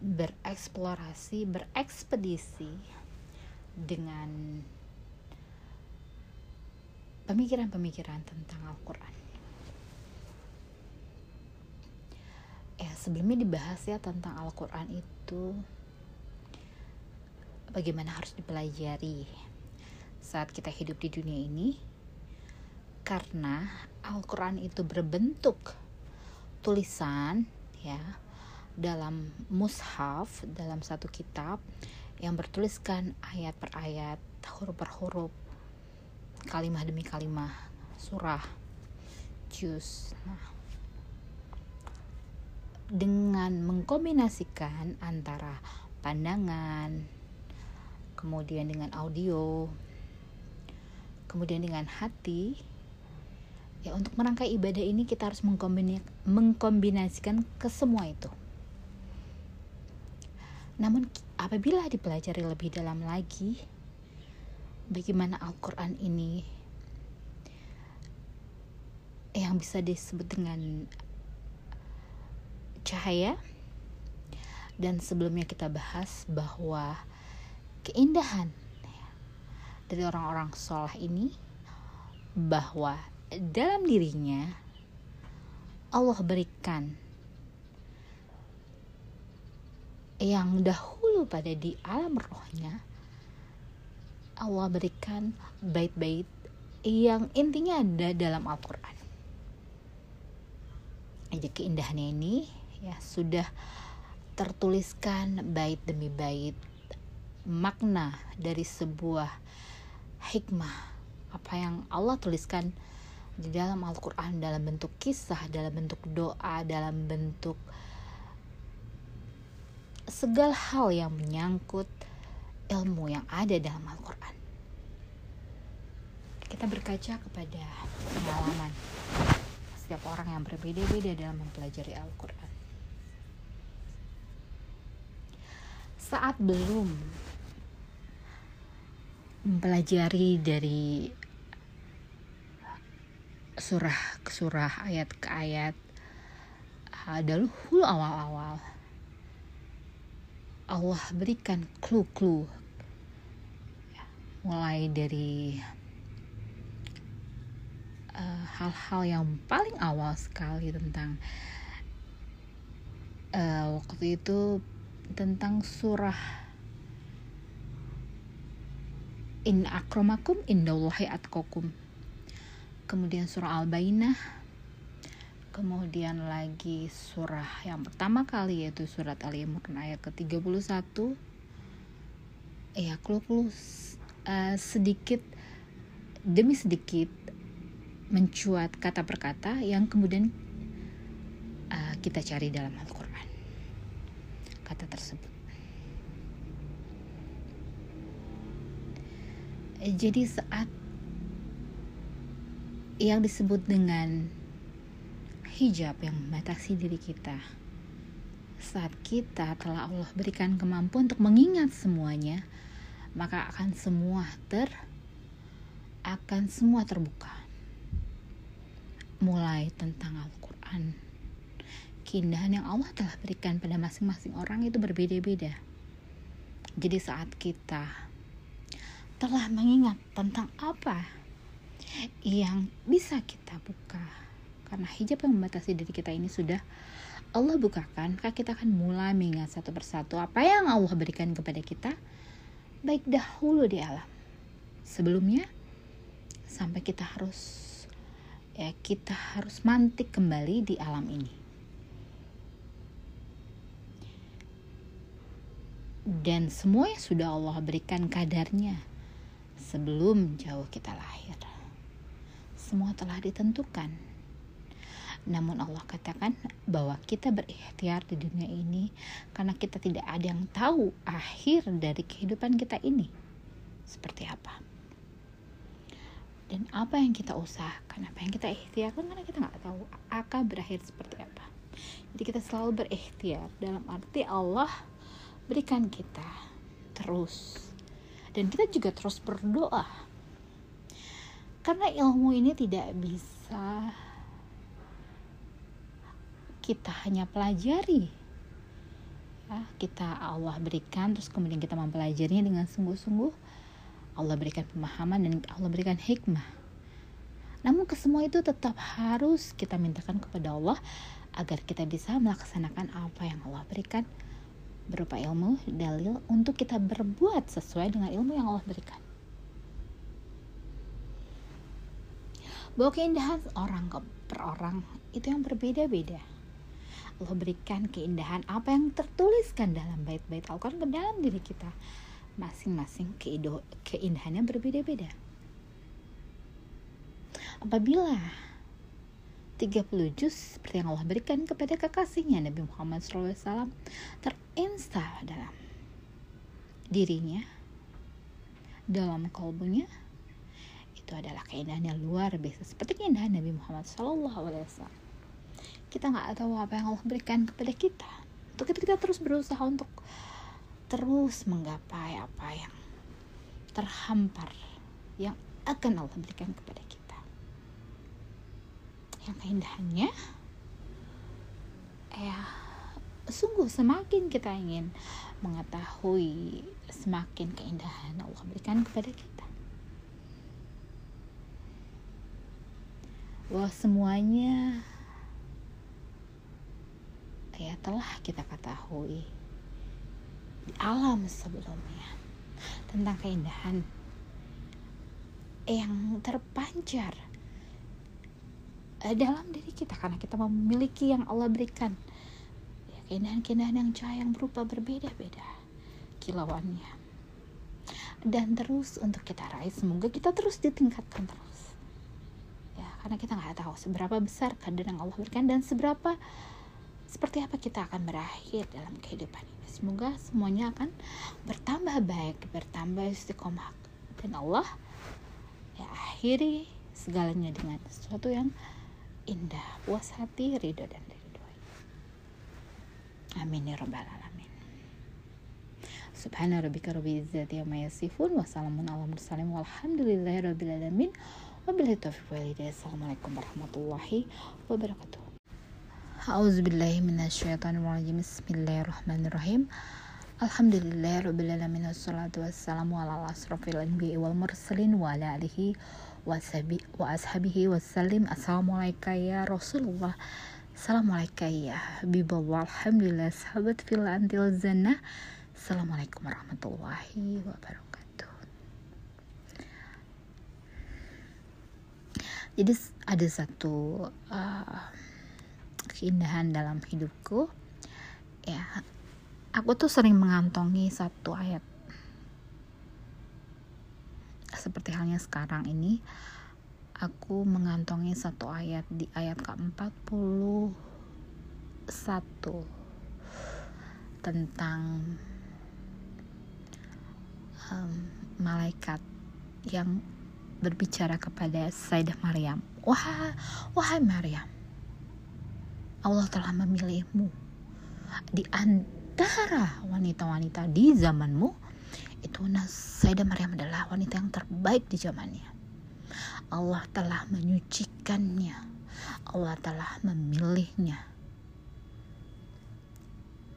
bereksplorasi, berekspedisi dengan pemikiran-pemikiran tentang Al-Quran. Ya, sebelumnya dibahas ya tentang Al-Quran itu bagaimana harus dipelajari saat kita hidup di dunia ini karena Al-Quran itu berbentuk tulisan ya dalam mushaf dalam satu kitab yang bertuliskan ayat per ayat huruf per huruf kalimah demi kalimah surah juz. Nah dengan mengkombinasikan antara pandangan kemudian dengan audio kemudian dengan hati ya untuk merangkai ibadah ini kita harus mengkombinasikan ke semua itu namun apabila dipelajari lebih dalam lagi bagaimana Al-Qur'an ini yang bisa disebut dengan cahaya? Dan sebelumnya kita bahas bahwa keindahan dari orang-orang sholah ini bahwa dalam dirinya Allah berikan yang dahulu pada di alam rohnya Allah berikan bait-bait yang intinya ada dalam Al-Quran. Jadi keindahannya ini ya sudah tertuliskan bait demi bait makna dari sebuah hikmah. Apa yang Allah tuliskan di dalam Al-Quran dalam bentuk kisah, dalam bentuk doa, dalam bentuk segala hal yang menyangkut ilmu yang ada dalam Al-Quran. Kita berkaca kepada pengalaman setiap orang yang berbeda-beda dalam mempelajari Al-Quran. Saat belum mempelajari dari surah ke surah, ayat ke ayat, dahulu awal-awal Allah berikan clue-clue. Ya, mulai dari eh, hal-hal uh, yang paling awal sekali tentang uh, waktu itu tentang surah In akromakum indallahi atkokum kemudian surah Al-Bainah kemudian lagi surah yang pertama kali yaitu surat Ali Imran ayat ke-31. Ya clue-clue uh, sedikit demi sedikit mencuat kata per kata yang kemudian uh, kita cari dalam Al-Quran. Kata tersebut. Jadi saat yang disebut dengan hijab yang membatasi diri kita. Saat kita telah Allah berikan kemampuan untuk mengingat semuanya, maka akan semua ter akan semua terbuka. Mulai tentang Al-Qur'an. Keindahan yang Allah telah berikan pada masing-masing orang itu berbeda-beda. Jadi saat kita telah mengingat tentang apa yang bisa kita buka karena hijab yang membatasi diri kita ini sudah Allah bukakan maka kita akan mulai mengingat satu persatu apa yang Allah berikan kepada kita baik dahulu di alam. Sebelumnya sampai kita harus ya kita harus mantik kembali di alam ini. Dan semuanya sudah Allah berikan kadarnya sebelum jauh kita lahir semua telah ditentukan Namun Allah katakan bahwa kita berikhtiar di dunia ini karena kita tidak ada yang tahu akhir dari kehidupan kita ini. Seperti apa. Dan apa yang kita usahakan, apa yang kita ikhtiarkan? Karena kita nggak tahu akan berakhir seperti apa. Jadi kita selalu berikhtiar dalam arti Allah berikan kita terus. Dan kita juga terus berdoa. Karena ilmu ini tidak bisa kita hanya pelajari ya, kita Allah berikan terus kemudian kita mempelajarinya dengan sungguh-sungguh Allah berikan pemahaman dan Allah berikan hikmah namun kesemua itu tetap harus kita mintakan kepada Allah agar kita bisa melaksanakan apa yang Allah berikan berupa ilmu, dalil untuk kita berbuat sesuai dengan ilmu yang Allah berikan. Bahwa keindahan orang per orang itu yang berbeda-beda. Allah berikan keindahan apa yang tertuliskan dalam bait-bait Al-Quran ke dalam diri kita. Masing-masing keindahannya berbeda-beda. Apabila 30 juz seperti yang Allah berikan kepada kekasihnya Nabi Muhammad SAW terinstal dalam dirinya dalam kalbunya itu adalah keindahan yang luar biasa seperti keindahan Nabi Muhammad SAW kita nggak tahu apa yang Allah berikan kepada kita. Untuk itu kita terus berusaha untuk terus menggapai apa yang terhampar yang akan Allah berikan kepada kita. Yang keindahannya ya sungguh semakin kita ingin mengetahui semakin keindahan Allah berikan kepada kita. Bahwa semuanya ya telah kita ketahui. Di alam sebelumnya. Tentang keindahan yang terpancar uh, dalam diri kita. Karena kita memiliki yang Allah berikan. Ya, keindahan-keindahan yang cahaya yang berupa berbeda-beda kilauannya. Dan terus untuk kita raih semoga kita terus ditingkatkan terus. Ya karena kita nggak tahu seberapa besar kadar yang Allah berikan dan seberapa seperti apa kita akan berakhir dalam kehidupan ini. Semoga semuanya akan bertambah baik bertambah istiqomah dan Allah ya akhiri segalanya dengan sesuatu yang indah. Puas hati ridho dan diridhoi amin ya rabbal alamin. Subhana rabbika rabbil izzati amma yasifun wa salamun ala mursalin walhamdulillahi rabbil alamin. Wabillahi taufiq wal assalamualaikum warahmatullahi wabarakatuh A'udzu billahi minasyaitonir rajim Bismillahirrahmanirrahim. Alhamdulillah Rabbil Alamin Wassalatu wassalamu ala asrafil anbiya wal mursalin Wa ala alihi wa ashabihi wasallim Assalamualaikum ya Rasulullah. Assalamualaikum ya Habibullah. Alhamdulillah sahabat fil antil zannah Assalamualaikum warahmatullahi wabarakatuh. Jadi ada satu uh, keindahan dalam hidupku ya aku tuh sering mengantongi satu ayat seperti halnya sekarang ini aku mengantongi satu ayat di ayat ke-41 tentang um, malaikat yang berbicara kepada Sayyidah Maryam. Wah, wahai Maryam, Allah telah memilihmu di antara wanita-wanita di zamanmu itu Sayyidah Maryam adalah wanita yang terbaik di zamannya. Allah telah menyucikannya. Allah telah memilihnya.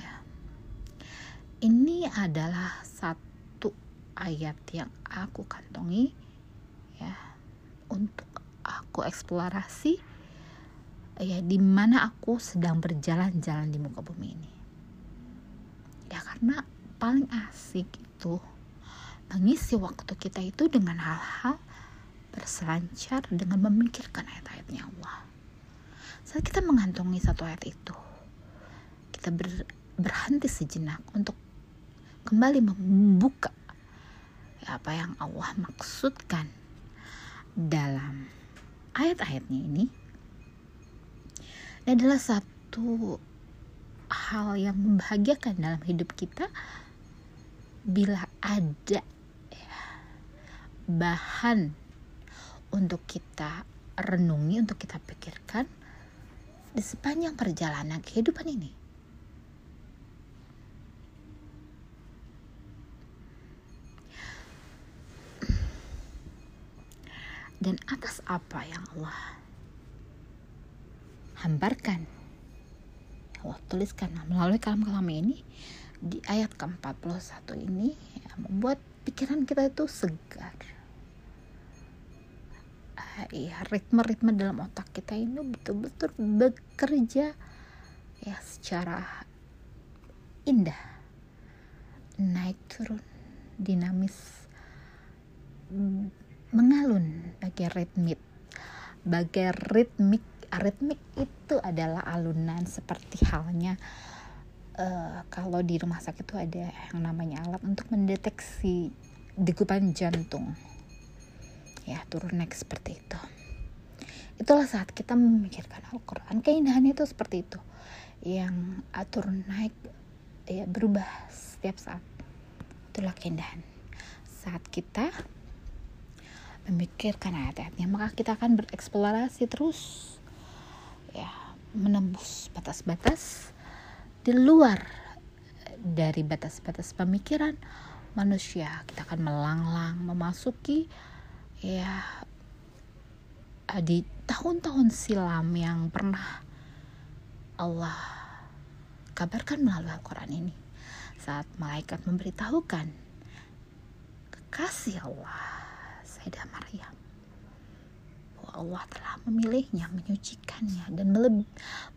Ya. Ini adalah satu ayat yang aku kantongi ya untuk aku eksplorasi ya di mana aku sedang berjalan-jalan di muka bumi ini. Ya karena paling asik itu mengisi waktu kita itu dengan hal-hal berselancar dengan memikirkan ayat-ayatnya Allah. Saat kita mengantongi satu ayat itu, kita ber, berhenti sejenak untuk kembali membuka apa yang Allah maksudkan dalam ayat-ayatnya ini ini adalah satu hal yang membahagiakan dalam hidup kita bila ada bahan untuk kita renungi, untuk kita pikirkan di sepanjang perjalanan kehidupan ini. Dan atas apa yang Allah hambarkan, Allah tuliskan. Melalui kalam-kalam ini di ayat ke-41 ini ya, membuat pikiran kita itu segar. Ya ritme-ritme dalam otak kita ini betul-betul bekerja ya secara indah. Naik turun dinamis mengalun bagai ritmik bagai ritmik ritmik itu adalah alunan seperti halnya uh, kalau di rumah sakit itu ada yang namanya alat untuk mendeteksi degupan jantung. Ya turun naik seperti itu. Itulah saat kita memikirkan Al-Quran. Keindahannya itu seperti itu. Yang turun naik ya berubah setiap saat. Itulah keindahan. Saat kita memikirkan ayat-ayatnya maka kita akan bereksplorasi terus ya menembus batas-batas di luar dari batas-batas pemikiran manusia. Kita akan melanglang memasuki ya di tahun-tahun silam yang pernah Allah kabarkan melalui Al-Quran ini. Saat malaikat memberitahukan kekasih Allah Sayyidah Maryam Allah telah memilihnya menyucikannya dan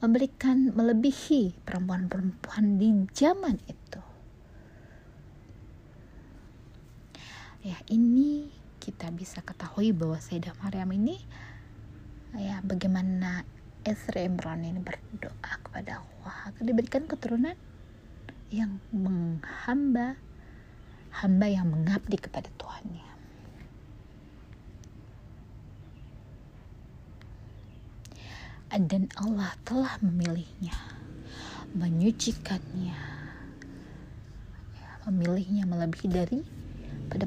memberikan melebihi perempuan-perempuan di zaman itu. Ya ini kita bisa ketahui bahwa Sayyidah Maryam ini ya bagaimana Esra Imran ini berdoa kepada Allah agar diberikan keturunan yang menghamba hamba yang mengabdi kepada Tuhannya dan Allah telah memilihnya menyucikannya ya, memilihnya melebihi dari pada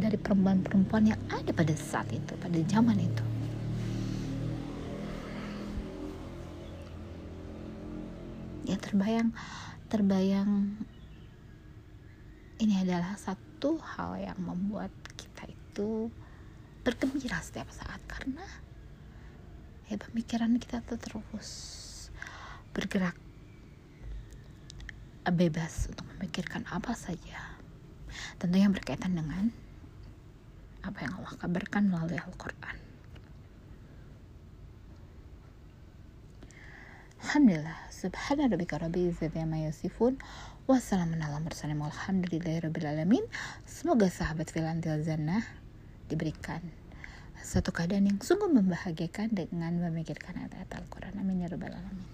dari perempuan-perempuan yang ada pada saat itu, pada zaman itu. Ya terbayang, terbayang ini adalah satu hal yang membuat kita itu bergembira setiap saat karena ya pemikiran kita tuh terus bergerak bebas untuk memikirkan apa saja tentu yang berkaitan dengan apa yang Allah kabarkan melalui Al-Quran. Alhamdulillah, subhana rabbika rabbil izzati amma yasifun. Wassalamun ala mursalin walhamdulillahi rabbil alamin. Semoga sahabat filantil zannah diberikan satu keadaan yang sungguh membahagiakan dengan memikirkan ayat-ayat Al-Quran. Amin ya rabbal alamin.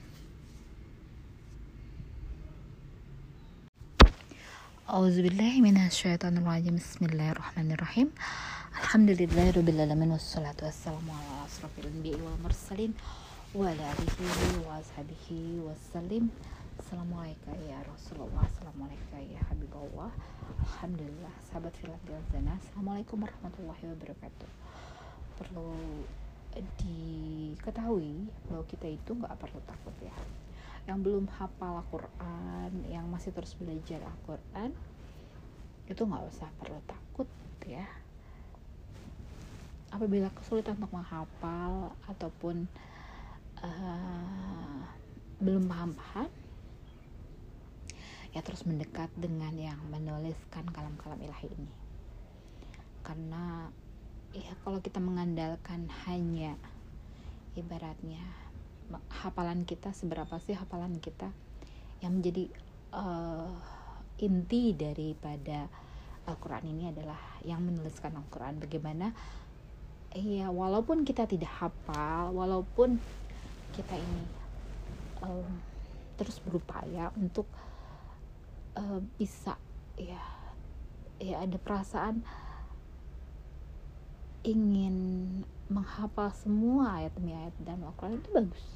Auzubillahi minasyaitonirrajim. Bismillahirrahmanirrahim. Alhamdulillahirabbil wassalatu wassalamu ala asrofil anbiya'i wal mursalin wa ala alihi wa ashabihi wassalim. Assalamualaikum ya Rasulullah. Assalamualaikum ya Habibullah. Alhamdulillah sahabat filat. Assalamualaikum warahmatullahi wabarakatuh. Perlu diketahui bahwa kita itu nggak perlu takut ya. Yang belum hafal Al-Quran yang masih terus belajar Al-Quran itu nggak usah perlu takut ya. Apabila kesulitan untuk menghafal ataupun uh, belum paham-paham ya terus mendekat dengan yang menuliskan kalam-kalam ilahi ini. Karena ya kalau kita mengandalkan hanya ibaratnya hafalan kita seberapa sih hafalan kita yang menjadi uh, inti daripada Al-Quran ini adalah yang menuliskan Al-Quran. Bagaimana? Ya walaupun kita tidak hafal walaupun kita ini um, terus berupaya untuk uh, bisa ya ya ada perasaan ingin menghafal semua ayat demi ayat dan Al-Quran itu bagus.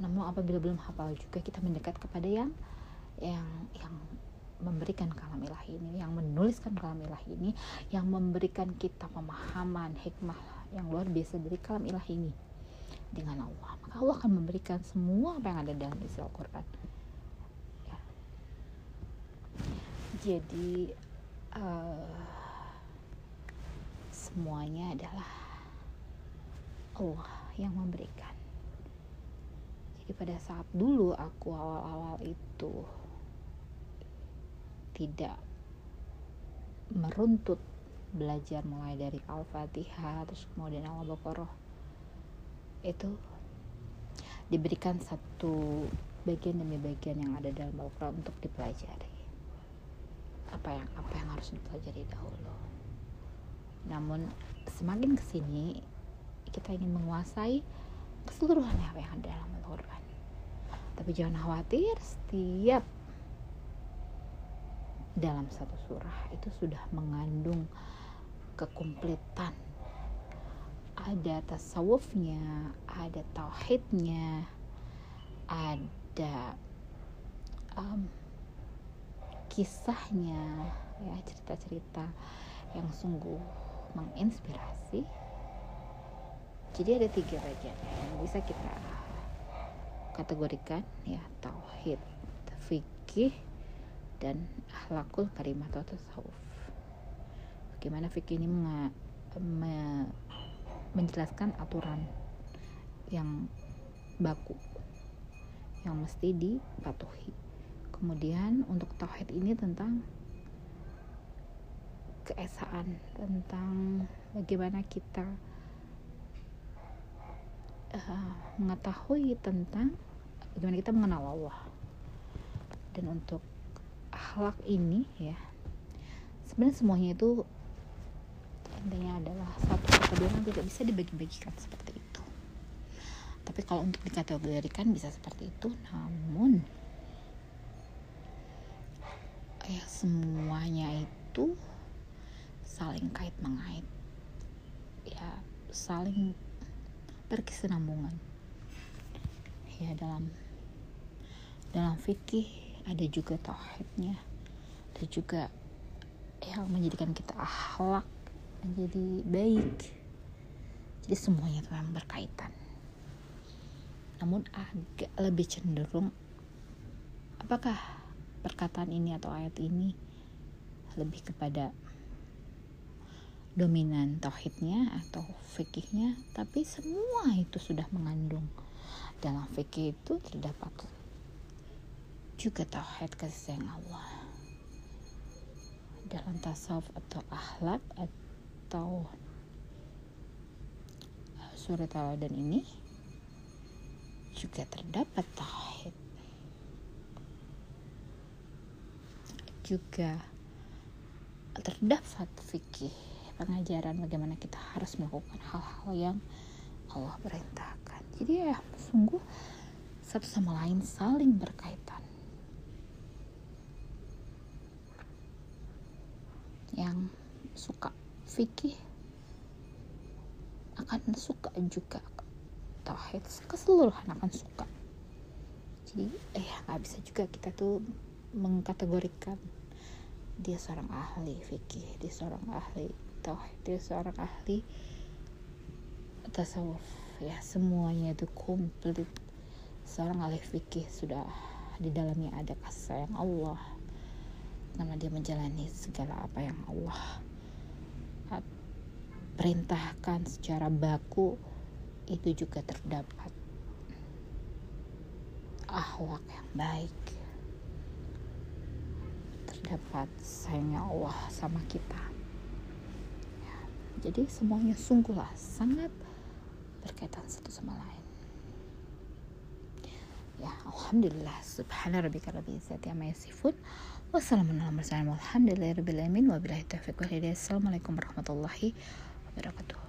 Namun apabila belum hafal juga kita mendekat kepada yang yang yang memberikan kalam ilahi ini yang menuliskan kalam ilahi ini yang memberikan kita pemahaman hikmah yang luar biasa dari kalam ilahi ini dengan Allah. Maka Allah akan memberikan semua apa yang ada dalam isi Al-Quran. Ya. jadi uh, semuanya adalah Allah yang memberikan. Jadi pada saat dulu aku awal-awal itu tidak meruntut belajar mulai dari Al-Fatihah terus kemudian Al-Baqarah itu diberikan satu bagian demi bagian yang ada dalam Al-Quran untuk dipelajari. Apa yang apa yang harus dipelajari dahulu namun semakin ke sini kita ingin menguasai keseluruhan apa yang ada dalam Al-Quran. Tapi jangan khawatir setiap dalam satu surah itu sudah mengandung kekompletan. Ada tasawufnya ada tauhidnya ada um, kisahnya ya cerita-cerita yang sungguh menginspirasi. Jadi ada tiga bagian yang bisa kita kategorikan ya tauhid fikih dan akhlakul karimah atau tasawuf. Bagaimana fikih ini menga, me, menjelaskan aturan yang baku yang mesti dipatuhi. Kemudian untuk tauhid ini tentang keesaan tentang bagaimana kita uh, mengetahui tentang bagaimana kita mengenal Allah. Dan untuk akhlak ini ya sebenarnya semuanya itu intinya adalah satu yang tidak bisa dibagi-bagikan seperti itu. Tapi kalau untuk dikategorikan bisa seperti itu namun ya semuanya itu saling kait mengait. Ya saling berkesinambungan. Ya dalam dalam fikih ada juga tauhidnya. Ada juga yang menjadikan kita akhlak menjadi baik. Jadi semuanya memang berkaitan. Namun agak lebih cenderung apakah perkataan ini atau ayat ini lebih kepada dominan tauhidnya atau fikihnya tapi semua itu sudah mengandung. Dalam fikih itu terdapat juga tauhid kasih sayang Allah. Dalam tasawuf atau akhlak atau surat dan ini juga terdapat tauhid. Juga terdapat fikih pengajaran bagaimana kita harus melakukan hal-hal yang Allah perintahkan. Jadi ya sungguh satu sama lain saling berkaitan. Yang suka fikih akan suka juga. Tauhid keseluruhan akan suka. Jadi eh nggak bisa juga kita tuh mengkategorikan dia seorang ahli fikih dia seorang ahli tauhid dia seorang ahli tasawuf. Ya semuanya itu komplit. Seorang ahli fikih sudah di dalamnya ada kasih sayang Allah. Karena dia menjalani segala apa yang Allah perintahkan secara baku itu juga terdapat. Akhlak yang baik. Terdapat sayangnya Allah sama kita jadi semuanya sungguhlah sangat berkaitan satu sama lain. Ya alhamdulillah. Subhana rabbika rabbil izzati amma yasifun. Wassalamualaikum warahmatullahi wabarakatuh